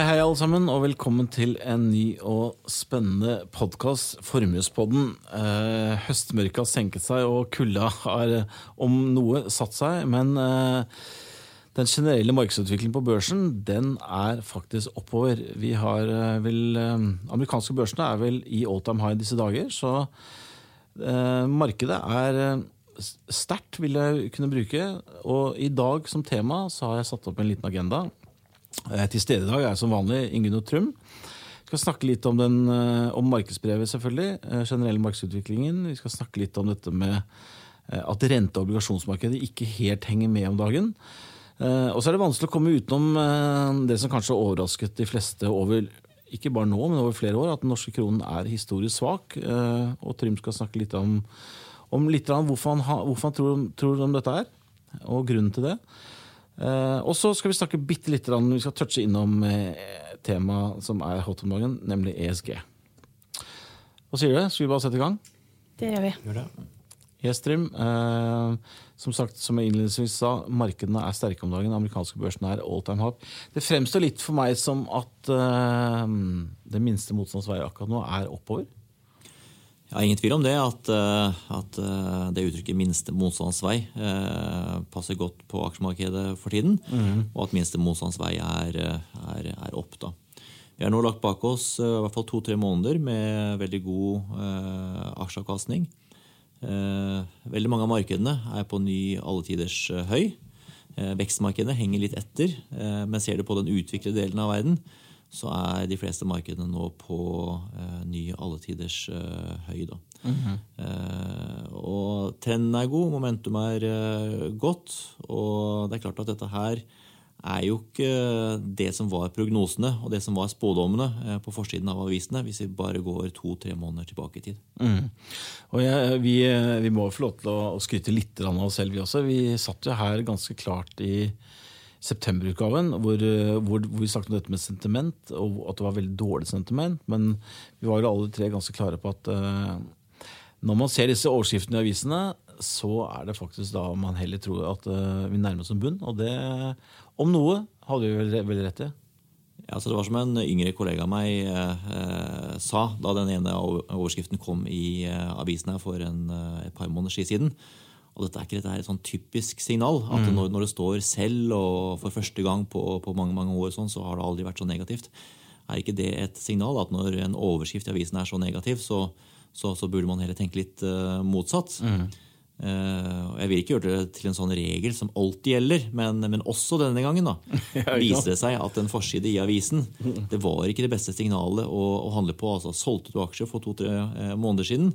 Hei, hei, alle sammen, og velkommen til en ny og spennende podkast, Formuespodden. Eh, høstmørket har senket seg, og kulda har eh, om noe satt seg. Men eh, den generelle markedsutviklingen på børsen den er faktisk oppover. Vi har eh, vel, eh, Amerikanske børsene er vel i all time high disse dager, så eh, markedet er sterkt, vil jeg kunne bruke. Og i dag som tema så har jeg satt opp en liten agenda. Eh, Til stede i dag er som vanlig Ingunn og Trum. Vi skal snakke litt om, den, eh, om markedsbrevet, selvfølgelig. eh, Generell markedsutviklingen. Vi skal snakke litt om dette med at rente- og obligasjonsmarkedet ikke helt henger med om dagen. Og så er det vanskelig å komme utenom det som kanskje har overrasket de fleste over ikke bare nå, men over flere år, at den norske kronen er historisk svak. Og Trym skal snakke litt om, om litt hvorfor han, hvorfor han tror, tror om dette er, og grunnen til det. Eh, og så skal vi snakke bitte litt, grann, vi skal touche innom eh, temaet som er hot om dagen, nemlig ESG. Hva sier du? Skal vi bare sette i gang? Det gjør vi. Yes, Trym. Eh, som sagt, som jeg innledningsvis sa, markedene er sterke om dagen. Amerikanske børsene er all time hop. Det fremstår litt for meg som at eh, det minste motstandsvei akkurat nå er oppover. Ja, Ingen tvil om det, at, eh, at eh, det uttrykket 'minste motstandsvei' eh, passer godt på aksjemarkedet for tiden. Og at minste motstandsvei er, er, er opp. da. Vi har nå lagt bak oss i hvert fall to-tre måneder med veldig god eh, aksjeavkastning. Eh, veldig mange av markedene er på ny alletiders høy. Eh, vekstmarkedene henger litt etter, men ser du på den utviklede delen av verden, så er de fleste markedene nå på eh, ny alletiders eh, høy. Da. eh, og trenden er god, momentum er eh, godt, og det er klart at dette her er jo ikke det som var prognosene og det som var spådommene eh, på forsiden av avisene, hvis vi bare går to-tre måneder tilbake i tid. Og jeg, vi, vi må få lov til å, å skryte litt av oss selv, vi også. Vi satt jo her ganske klart i septemberutgaven, hvor, hvor, hvor vi snakket om dette med sentiment, og at det var veldig dårlig sentiment. Men vi var jo alle tre ganske klare på at uh, når man ser disse overskriftene i avisene, så er det faktisk da man heller tror at uh, vi nærmer oss en bunn. Og det, om noe, hadde vi vel vel rett i. Ja, så Det var som en yngre kollega av meg eh, sa da den ene overskriften kom i eh, avisen her for en, eh, et par måneder siden. Og dette er ikke dette er et sånn typisk signal. at når, når det står selv og for første gang på, på mange mange år, sånn, så har det aldri vært så negativt. Er ikke det et signal at når en overskrift i avisen er så negativ, så, så, så burde man heller tenke litt uh, motsatt? Mm. og jeg vil ikke gjøre det til en sånn regel som alltid gjelder, men, men også denne gangen da, viser det seg at en forside i avisen det var ikke det beste signalet å, å handle på. altså Solgte du aksjer for to-tre eh, måneder siden,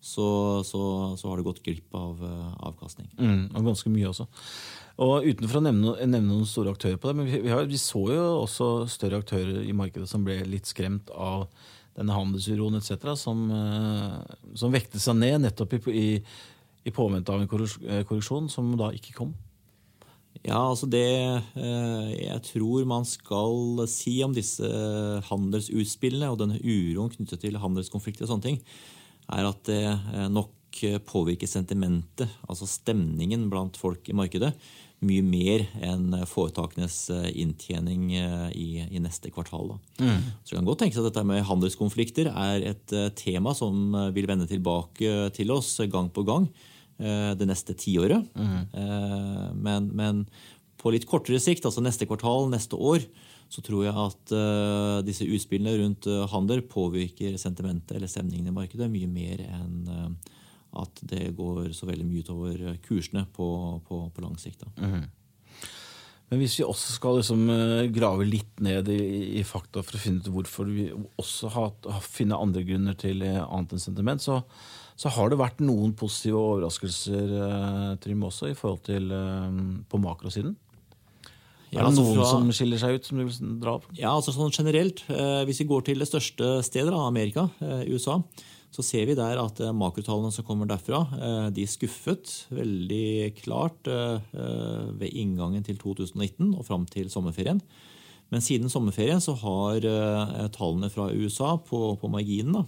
så, så, så har du gått glipp av eh, avkastning. Mm, og ganske mye også. Og Utenfor å nevne, nevne noen store aktører på det, men vi, vi, har, vi så jo også større aktører i markedet som ble litt skremt av denne handelsuroen etc., som, eh, som vekte seg ned nettopp i, i, i påvente av en eh, korreksjon som da ikke kom. Ja, altså det jeg tror man skal si om disse handelsutspillene og denne uroen knyttet til handelskonflikter og sånne ting, er at det eh, nok påvirker sentimentet, altså stemningen blant folk i markedet, mye mer enn foretakenes eh, inntjening eh, i, i neste kvartal. Mm. Så det kan godt tenkes at dette med handelskonflikter er et eh, tema som eh, vil vende tilbake til oss gang på gang eh, det neste tiåret. Mm. Men, men litt kortere sikt, altså neste kvartal, neste år, så tror jeg at uh, disse utspillene rundt uh, handel påvirker sentimentet eller stemningen i markedet mye mer enn uh, at det går så veldig mye utover kursene på, på, på lang sikt. Da. Men hvis vi også skal liksom grave litt ned i, i fakta for å finne ut hvorfor vi også har, har finne andre grunner til annet enn sentiment, så, så har det vært noen positive overraskelser Trym, også i forhold til på makrosiden. Ja, er det altså noen fra- som skiller seg ut, som du vil dra opp? Ja, altså sånn generelt. Eh, hvis vi går til det største stedet, Amerika, eh, USA, så ser vi der at eh, makrotallene som kommer derfra, eh, de skuffet veldig klart ved inngangen til 2019 og fram til sommerferien. Men siden sommerferien så har eh, tallene fra USA på, på marginen, da,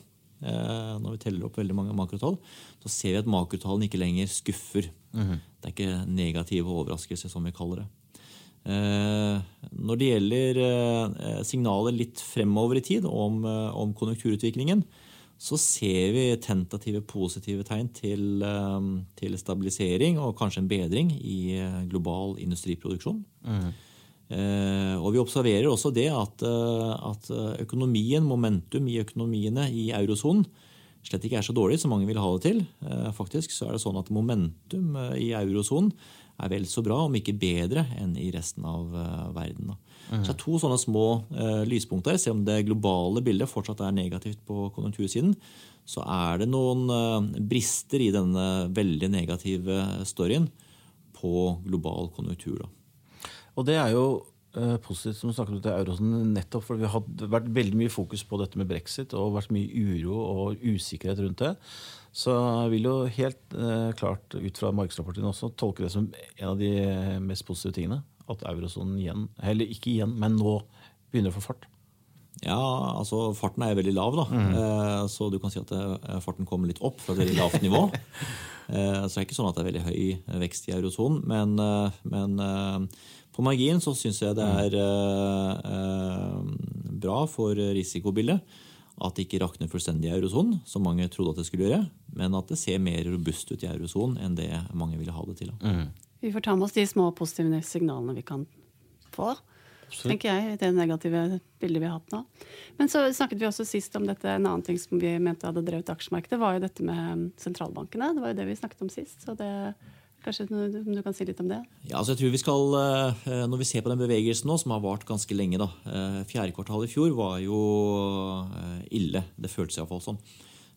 eh, når vi teller opp veldig mange makrotall, så ser vi at makrotallene ikke lenger skuffer. Det er ikke negative overraskelser, som vi kaller det. Når det gjelder signaler litt fremover i tid om, om konjunkturutviklingen, så ser vi tentative positive tegn til, til, stabilisering og kanskje en bedring i global industriproduksjon. Mm. Og vi observerer også det at, at økonomien, momentum i økonomiene i eurosonen slett ikke er så dårlig som mange vil ha det til. Eh, faktisk så er det sånn at momentum eh, i eurosonen er vel så bra, om ikke bedre, enn i resten av eh, verden. Mm. Så det er to sånne små lyspunkter. Selv om det globale bildet fortsatt er negativt på konjunktursiden, så er det noen brister i denne veldig negative storyen på global konjunktur. Da. Og det er jo positivt som du snakket om til euroen, nettopp fordi vi har vært veldig mye fokus på dette med brexit og vært mye uro og usikkerhet rundt det. Så jeg vil jo helt eh, klart ut fra markedsrapporten også tolke det som en av de mest positive tingene. At eurosonen igjen, eller ikke igjen, men nå begynner å få fart. Ja, altså farten er veldig lav, da. Mm. Eh, så du kan si at eh, farten kommer litt opp fra et veldig lavt nivå. eh, så det er ikke sånn at det er veldig høy vekst i eurosonen. Men, eh, men på margin så syns jeg det er eh, eh, bra for risikobildet at det ikke rakner fullstendig i eurosonen, som mange trodde at det skulle gjøre, men at det ser mer robust ut i eurosonen enn det mange ville ha det til. Mm. Vi får ta med oss de små positive signalene vi kan få. Absolutt. tenker jeg, i det negative bildet vi har hatt nå. Men så snakket vi også sist om dette, en annen ting som vi mente hadde drevet aksjemarkedet, var jo dette med sentralbankene. Det var jo det vi snakket om sist. så det Kanskje du, du kan si litt om det? Ja, altså jeg tror vi skal, eh, Når vi ser på den bevegelsen nå, som har vart ganske lenge da, eh, Fjerde kvartal i fjor var jo eh, ille. Det føltes iallfall sånn.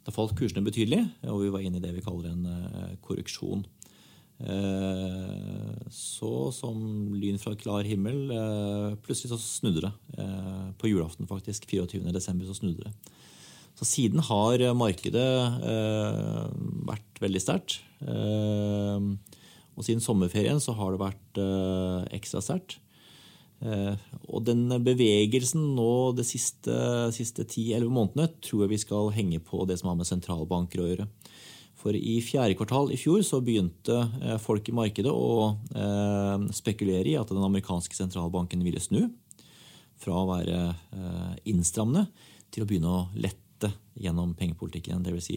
Da falt kursene betydelig, og vi var inne i det vi kaller en korreksjon. Så som lyn fra klar himmel Plutselig så snudde det. På julaften, faktisk. 24.12. så snudde det. Så siden har markedet vært veldig sterkt. Og siden sommerferien så har det vært eh, ekstra sterkt. Eh, og den bevegelsen nå de siste, siste 10-11 månedene tror jeg vi skal henge på det som har med sentralbanker å gjøre. For i fjerde kvartal i fjor så begynte eh, folk i markedet å eh, spekulere i at den amerikanske sentralbanken ville snu fra å være eh, innstrammende til å begynne å lette gjennom pengepolitikken, dvs. Si,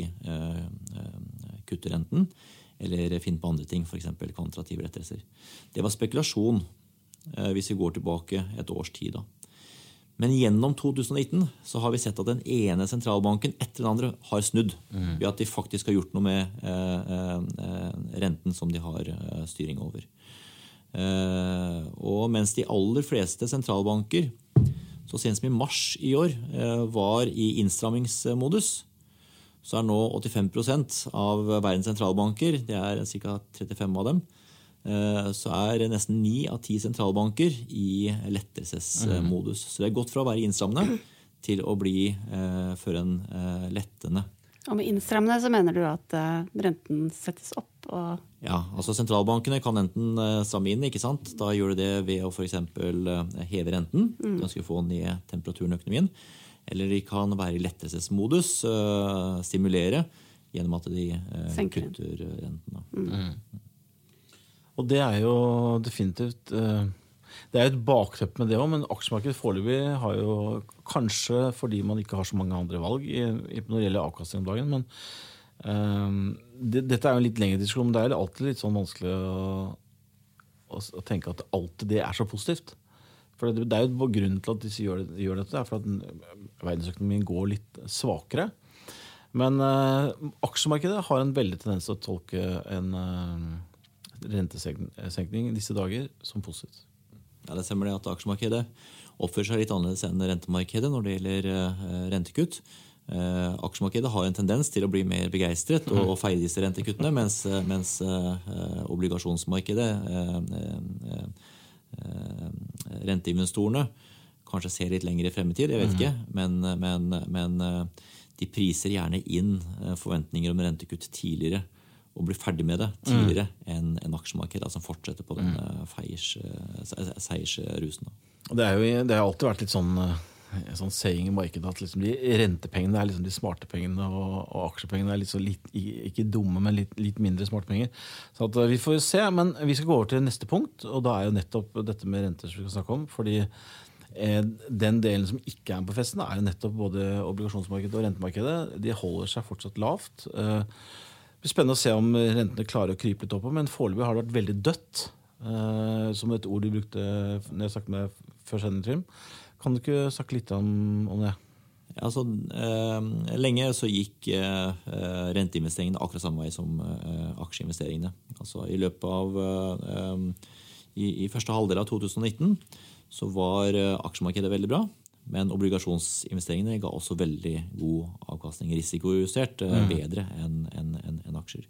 kutte renten eller finne på andre ting, f.eks. kvantitative rettelser. Det var spekulasjon hvis vi går tilbake et års tid. da. Men gjennom 2019 så har vi sett at den ene sentralbanken etter den andre har snudd. Mm. Ved at de faktisk har gjort noe med eh, eh, renten som de har eh, styring over. Eh, og mens de aller fleste sentralbanker så sent som i mars i år eh, var i innstrammingsmodus, så er nå 85% av verdens sentralbanker, det er ca. 35 av dem, så er nesten 9 av 10 sentralbanker i lettelsesmodus. Så det er gått fra å være innstrammende til å bli eh, for en eh, lettende. Og med innstrammende så mener du at renten settes opp? Og ja, altså sentralbankene kan enten stramme inn. ikke sant? Da gjør de det ved å f.eks. heve renten. Mm. Ganske få ned temperaturen i økonomien. Eller de kan være i lettelsesmodus, stimulere, gjennom at de kutter renten. Mm. Og det er jo definitivt uh, Det er jo et bakteppe med det òg, men aksjemarkedet foreløpig har jo kanskje fordi man ikke har så mange andre valg når det gjelder avkastning om dagen, men det, dette er jo en litt lengre diskusjon, men det er alltid litt sånn vanskelig å, å, tenke at alltid det er så positivt. For det, det er jo Grunnen til at disse gjør, gjør dette, er for at verdensøkonomien går litt svakere. Men uh, aksjemarkedet har en veldig tendens til å tolke en uh, rentesenkning disse dager som positivt. Ja, Det stemmer det at aksjemarkedet oppfører seg litt annerledes enn rentemarkedet når det gjelder rentekutt. rentekkutt. Uh, aksjemarkedet har en tendens til å bli mer begeistret og, og feie disse rentekuttene, mens, mens uh, obligasjonsmarkedet Eh, renteinvestorene kanskje ser litt lenger i fremtid, jeg vet mm. ikke. Men, men, men, eh, de priser gjerne inn eh, forventninger om rentekutt tidligere. Og blir ferdig med det tidligere mm. enn en aksjemarkedet som fortsetter på den mm. seiersrusen. Det, er jo, det har alltid vært litt sånn en sånn saying i markedet at liksom de rentepengene er liksom de smarte pengene, og, og aksjepengene er litt så litt, ikke dumme, men litt, litt mindre smarte penger. Så at, vi får se, men vi skal gå over til neste punkt, og da er jo nettopp dette med renter som vi skal snakke om. fordi eh, den delen som ikke er på festen, er jo nettopp både obligasjonsmarkedet og rentemarkedet. De holder seg fortsatt lavt. Eh, blir spennende å se om rentene klarer å krype litt oppover, men foreløpig har det vært veldig dødt. Eh, som et ord du brukte når jeg snakket med før sendetrim. Kan du ikke snakke litt om, om det? Altså, eh, lenge så gikk eh, renteinvesteringene akkurat samme vei som eh, aksjeinvesteringene. Altså, I av eh, i, i, første halvdel av 2019 så var eh, aksjemarkedet veldig bra. Men obligasjonsinvesteringene ga også veldig god avkastning. Risikojustert mm. bedre enn en, en, en aksjer.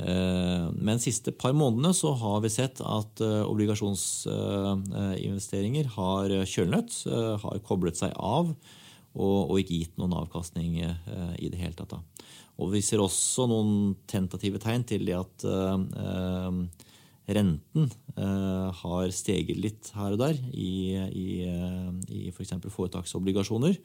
Eh, men de siste par månedene så har vi sett at eh, obligasjonsinvesteringer har kjølnet, eh, har koblet seg av og, ikke gitt noen avkastning i det hele tatt. Og vi ser også noen tentative tegn til det at renten har steget litt her og der i, i, i f.eks. For foretaksobligasjoner.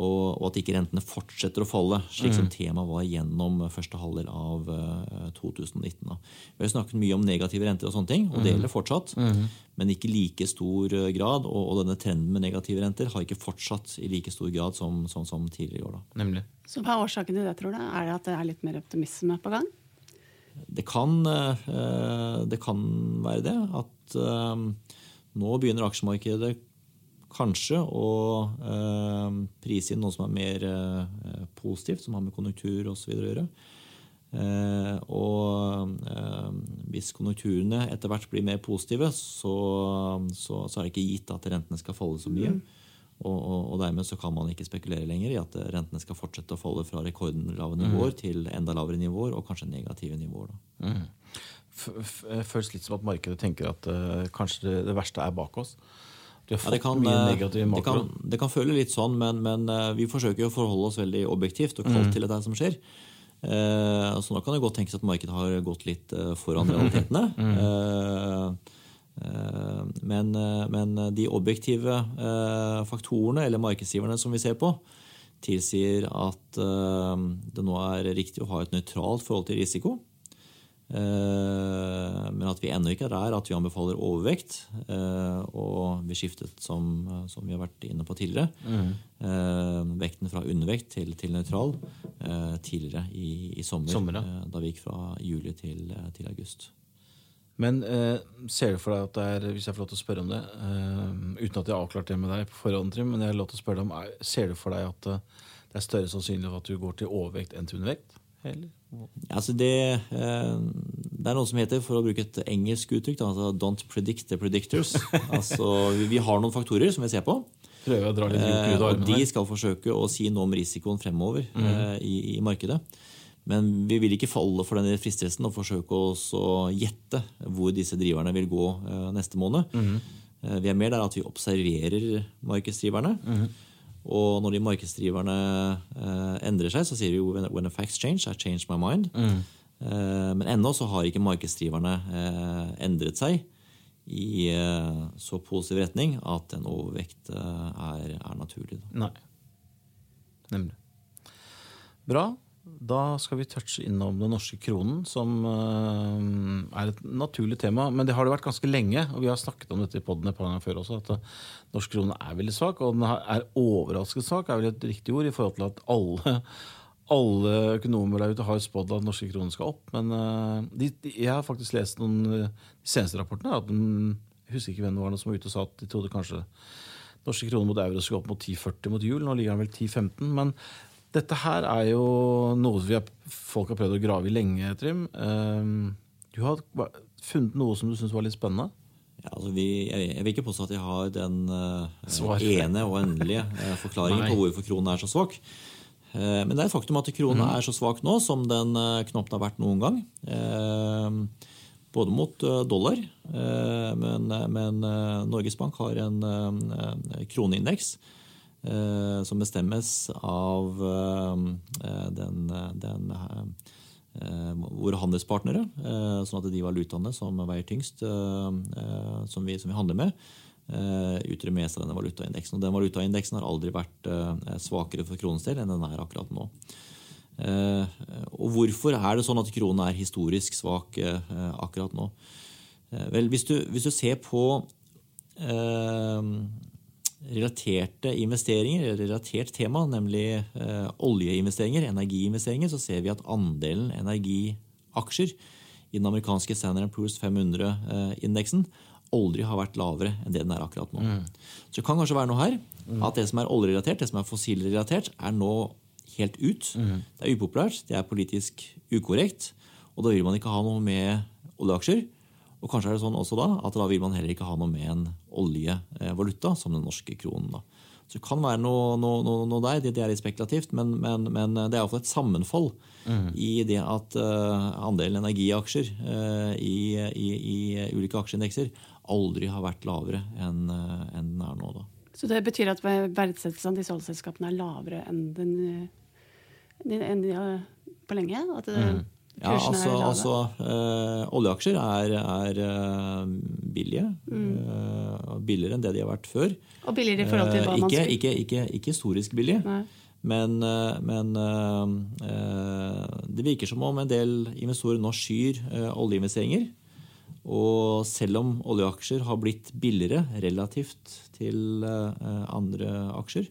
Og, og, at ikke rentene fortsetter å falle, slik som mm. temaet var gjennom første halvdel av uh, 2019. Da. Vi har snakket mye om negative renter, og sånne ting, og det mm. gjelder fortsatt. Mm. Men ikke i like stor eh, grad. Og, og, denne trenden med negative renter har ikke fortsatt i like stor grad som, som, som tidligere i år. Da. Nemlig. Så Hva er årsaken til det, tror du? Er det at det er litt mer optimisme på gang? Det kan, uh, det kan være det. At uh, nå begynner aksjemarkedet kanskje å eh, prise inn noe som er mer eh, positivt, som har med konjunktur osv. å gjøre. Eh, og eh, hvis konjunkturene etter hvert blir mer positive, så, så, så, er det ikke gitt at rentene skal falle så mye. Mm. Og, og, og, dermed så kan man ikke spekulere lenger i at rentene skal fortsette å falle fra rekordlave nivåer mm. til enda lavere nivåer, og kanskje negative nivåer. Mm. Føles litt som at markedet tenker at uh, kanskje det, det verste er bak oss. Ja, det, kan, eh, det, kan, det kan føle litt sånn, men, men, uh, vi forsøker å forholde oss veldig objektivt og kaldt mm. til det som skjer. Uh, så nå kan det godt tenkes at markedet har gått litt eh, foran realitetene. Eh, men, men, de objektive eh, faktorene eller markedsgiverne som vi ser på, tilsier at det nå er riktig å ha et nøytralt forhold til risiko. Eh, men at vi ennå ikke er der at vi anbefaler overvekt. Eh, og vi skiftet, som, som vi har vært inne på tidligere, mm. vekten fra undervekt til, til nøytral tidligere i, i sommer. sommer. Da vi gikk fra juli til, til august. Men eh, ser du for deg at det er, hvis jeg får lov til å spørre om det, eh, uten at jeg har avklart det med deg på forhånd, Trym, men jeg har lov til å spørre deg om, er, ser du for deg at det er større sannsynlighet for at du går til overvekt enn til undervekt? Eller? Ja, altså det, eh, det, er noe som heter, for å bruke et engelsk uttrykk, altså 'don't predict the predictors'. altså, vi, har noen faktorer som vi ser på. Prøver å dra litt ut av og De skal forsøke å si noe om risikoen fremover mm. Eh, i, i, markedet. Men vi vil ikke falle for denne fristelsen og forsøke å gjette hvor disse driverne vil gå eh, neste måned. Mm. vi er mer der at vi observerer markedsdriverne. Mm. Og når de markedsdriverne eh, endrer seg, så sier vi jo 'when the facts change, I change my mind'. Mm. Men ennå så har ikke markedsdriverne endret seg i så positiv retning at en overvekt er, er, naturlig. Nei. Nemlig. Bra. Da skal vi touche innom den norske kronen, som uh, er et naturlig tema. Men det har det vært ganske lenge, og vi har snakket om dette i poden et par ganger før også, at uh, norsk krone er veldig svak. Og den er overraskende svak, er vel et riktig ord, i forhold til at alle, alle økonomer der ute har spådd at norske kronen skal opp. Men uh, de, de, jeg har faktisk lest noen de seneste rapportene. at den, Jeg husker ikke hvem det var noe som var ute og sa at de trodde kanskje norske kroner mot euro skulle opp mot 10,40 mot jul. Nå ligger den vel 10,15. men dette her er jo noe har, folk har prøvd å grave i lenge, Trym. Ehm, du har funnet noe som du syns var litt spennende? Ja, altså vi, jeg, vil ikke påstå at jeg har den uh, ene og endelige uh, forklaringen på hvorfor kronen er så svak. Uh, men det er et faktum at kronen mm. er så svak nå som den knapt har vært noen gang. Ehm, både mot dollar, men, men Norges Bank har en kroneindeks Eh, som bestemmes av eh, den, den eh, våre handelspartnere, sånn at de valutaene som veier tyngst, som vi, som vi handler med, utgjør mest av denne valutaindeksen. Og den valutaindeksen har aldri vært svakere for kronens del enn den er akkurat nå. Og hvorfor er det sånn at kronen er historisk svak akkurat nå? vel, hvis du, hvis du, ser på relaterte investeringer, eller relatert tema, nemlig oljeinvesteringer, energiinvesteringer, så ser vi at andelen energiaksjer i den amerikanske Standard Poor's 500-indeksen aldri har vært lavere enn det den er akkurat nå. Mm. Så det kan kanskje være noe her at det som er oljerelatert, det som er fossilrelatert, er nå helt ut. Mm. Det er upopulært, det er politisk ukorrekt, og da vil man ikke ha noe med oljeaksjer. Og kanskje er det sånn også da at da vil man heller ikke ha noe med en oljevaluta som den norske kronen. da. Så det kan være noe, noe, noe, noe der. Det, er litt spekulativt, men, men, men det er iallfall et sammenfall mm. i det at uh, andelen energiaksjer uh, i, i, i, ulike aksjeindekser aldri har vært lavere enn uh, en den er nå. da. Så det betyr at verdsettelsen av disse oljeselskapene er lavere enn den, enn de, på lenge? At det, mm. Ja, altså, altså øh, Oljeaksjer er, er øh, billige. Mm. Øh, billigere enn det de har vært før. Og billigere i forhold til hva man ikke, ikke, ikke, ikke historisk billig. Nei. Men, men det virker som om en del investorer nå skyr oljeinvesteringer. Og selv om oljeaksjer har blitt billigere relativt til andre aksjer,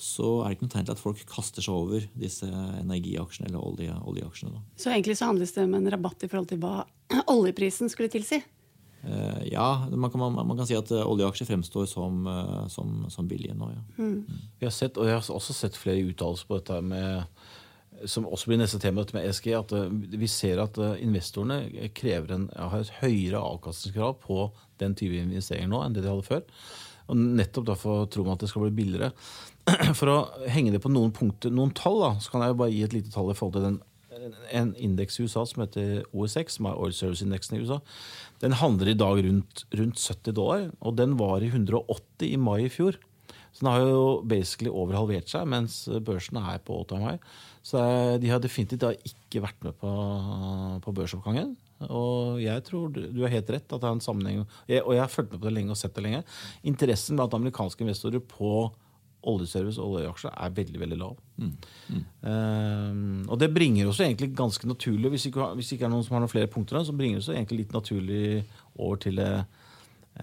så er det ikke noe tegn til at folk kaster seg over disse energiaksjene eller olje, oljeaksjene. Da. Så egentlig så handles det om en rabatt i forhold til hva oljeprisen skulle tilsi? Uh, ja, man kan, man, man kan, si at uh, oljeaksjer fremstår som, uh, som, som billige nå. Ja. Mm. Mm. Jeg, har sett, og jeg har også sett flere uttalelser på dette med som også blir neste tema med ESG, at uh, vi ser at uh, investorene krever en, har et høyere avkastningskrav på den type investeringer nå enn det de hadde før. Og Nettopp derfor tror man at det skal bli billigere. For å henge det på noen punkter, noen tall, da, så kan jeg bare gi et lite tall i forhold til den en indeks i USA som heter OSX, som er Oil Service-indeksen i USA. Den handler i dag rundt, rundt 70 dollar, og den var i 180 i mai i fjor. Så den har jo basically overhalvert seg, mens børsen er på all time high. Så de har definitivt ikke vært med på, på børsoppgangen. Og jeg tror du har helt rett at det er en sammenheng. Jeg, og jeg har fulgt med på det lenge og sett det lenge. Interessen blant amerikanske investorer på oljeservice og oljeaksjer er veldig veldig lav. Mm. Mm. Um, og det bringer oss egentlig ganske naturlig, hvis ikke, hvis ikke er noen som har noen flere punkter, så bringer det oss egentlig litt naturlig over til det,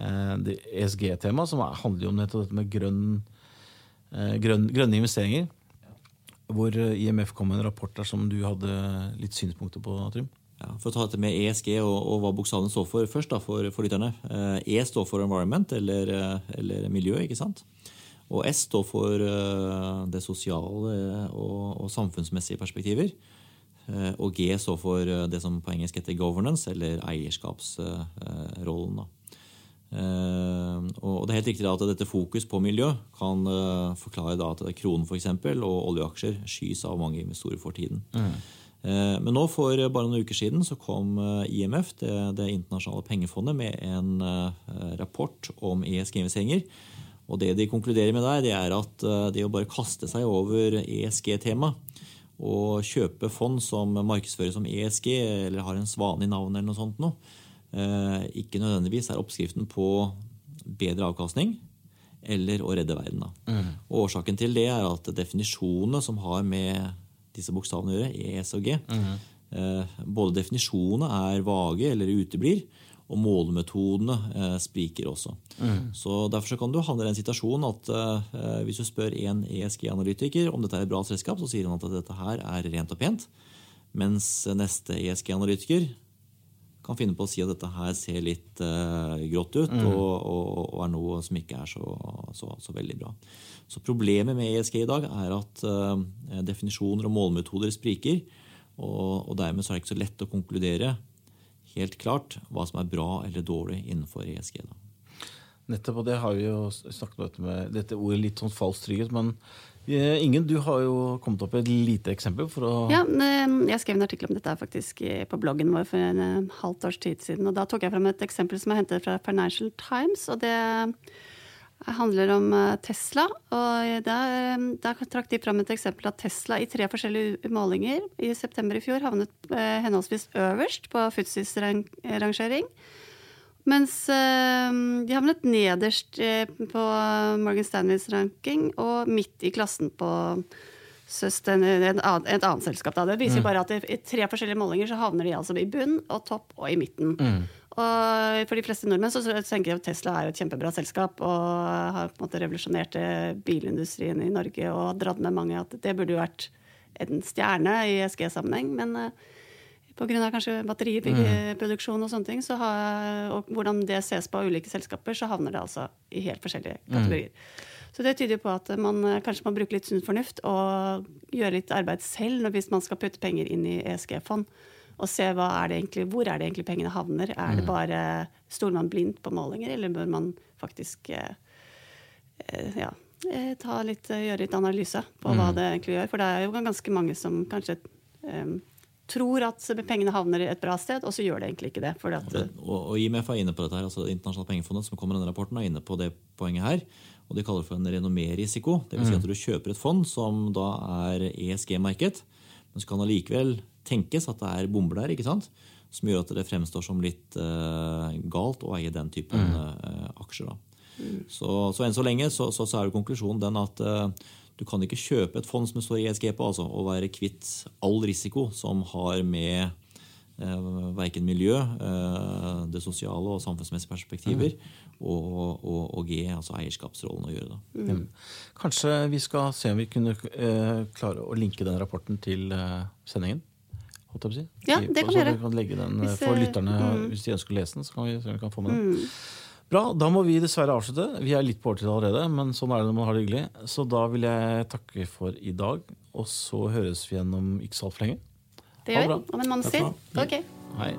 uh, det ESG-temaet, som handler jo om dette med grønn, uh, grønn, grønne investeringer. Hvor IMF kom med en rapport der som du hadde litt synspunkter på, Trym. Ja, for å ta dette med ESG og, og hva bokstavene står for først, da, for, for lytterne. Uh, e står for environment, eller, eller miljø. ikke sant? Og S står for eh, det sosiale og, og samfunnsmessige perspektiver. Eh, og G står for eh, det som på engelsk heter governance, eller eierskapsrollen. Og det er helt riktig at dette fokus på miljø kan forklare at kronen for eksempel, og oljeaksjer skys av mange investorer for tiden. Mm. Men nå for bare noen uker siden så kom IMF, det, det internasjonale pengefondet, med en rapport om ESG-investeringer og det de konkluderer med der, det er at eh, det å bare kaste seg over ESG-tema og kjøpe fond som markedsføres som ESG eller har en svane i navnet, eller noe sånt noe, eh, ikke nødvendigvis er oppskriften på bedre avkastning eller å redde verden. Mm. Årsaken til det er at definisjonene som har med disse bokstavene å gjøre, ES og G, mm. både definisjonene er vage eller uteblir, og målemetodene eh, spriker også. Mm. Så Derfor så kan du havne i den situasjonen at eh, hvis du spør en ESG-analytiker om dette er et bra selskap, så sier han at dette her er rent og pent. Mens neste ESG-analytiker kan finne på å si at dette her ser litt uh, grått ut mm. og, og, og, er noe som ikke er så, så, så, veldig bra. Så Problemet med ESG i dag er at uh, definisjoner og målmetoder spriker. Og, og dermed så er det ikke så lett å konkludere helt klart hva som er bra eller dårlig innenfor ESG. Da. Nettopp, og det har vi jo snakket om dette med dette ordet litt sånn falsk trygghet. Men eh, Ingen, du har jo kommet opp med et lite eksempel. for å... Ja, Jeg skrev en artikkel om dette faktisk på bloggen vår for en eh, halvt års tid siden. og Da tok jeg fram et eksempel som jeg hentet fra Financial Times. og det handler om eh, Tesla. og Der, der trakk de fram et eksempel at Tesla i tre forskjellige målinger i september i fjor havnet eh, henholdsvis øverst på Futsis rangering, Mens eh, de havnet nederst eh, på Morgan Stanleys ranking og midt i klassen på Sustain, et, annet, et annet selskap. Da. Det viser bare at i tre forskjellige målinger så havner de altså i bunn og topp og i midten. Og for de fleste nordmenn så tenker jeg at Tesla er et kjempebra selskap og har på en måte revolusjonert eh, bilindustrien i Norge og dratt med mange at det burde jo vært en stjerne i ESG-sammenheng. Men pga. kanskje batteriproduksjon og sånne ting, så har, og hvordan det ses på av ulike selskaper, så havner det altså i helt forskjellige kategorier. Mm. Så det tyder på at man eh, kanskje må bruke litt sunn fornuft og gjøre litt arbeid selv hvis man skal putte penger inn i ESG-fond og se er egentlig, hvor er det egentlig pengene havner. Er det mm. bare Stoler man blindt på målinger, eller bør man faktisk eh, eh ja, litt, gjøre litt analyse på hva mm. det egentlig gjør? For det er jo ganske mange som kanskje tror at pengene havner i et bra sted, og så gjør det egentlig ikke det. At, og, og, IMF er inne på dette her, altså Internasjonalt pengefondet som kommer i denne rapporten, er inne på det poenget her. og De kaller det for en renommé-risiko. Dvs. Si mm. at du kjøper et fond som da er ESG-merket, men så kan allikevel tenkes at det er bomber der, ikke sant? som gjør at det fremstår som litt uh, galt å eie den typen uh, aksjer. Mm. Så, så, enn så lenge så, så, så er jo konklusjonen den at uh, du kan ikke kjøpe et fond som det står ESG på, altså, og være kvitt all risiko som har med eh, verken miljø, eh, det sosiale og samfunnsmessige perspektiver mm. og, og, og, G, altså eierskapsrollen, å gjøre. Da. Mm. Kanskje vi skal se om vi kunne eh, klare å linke den rapporten til sendingen? Si. Ja, det kan vi gjøre. Vi kan legge den hvis, for lytterne mm. hvis de ønsker å lese den. så kan vi se om vi kan få med den. Bra, Da må vi dessverre avslutte. Vi er litt på overtid allerede, men sånn er det når man har det hyggelig. Så da vil jeg takke for i dag, og så høres vi igjen om ikke så altfor lenge. Det gjør vi. Om en måneds tid. Ok. Hei.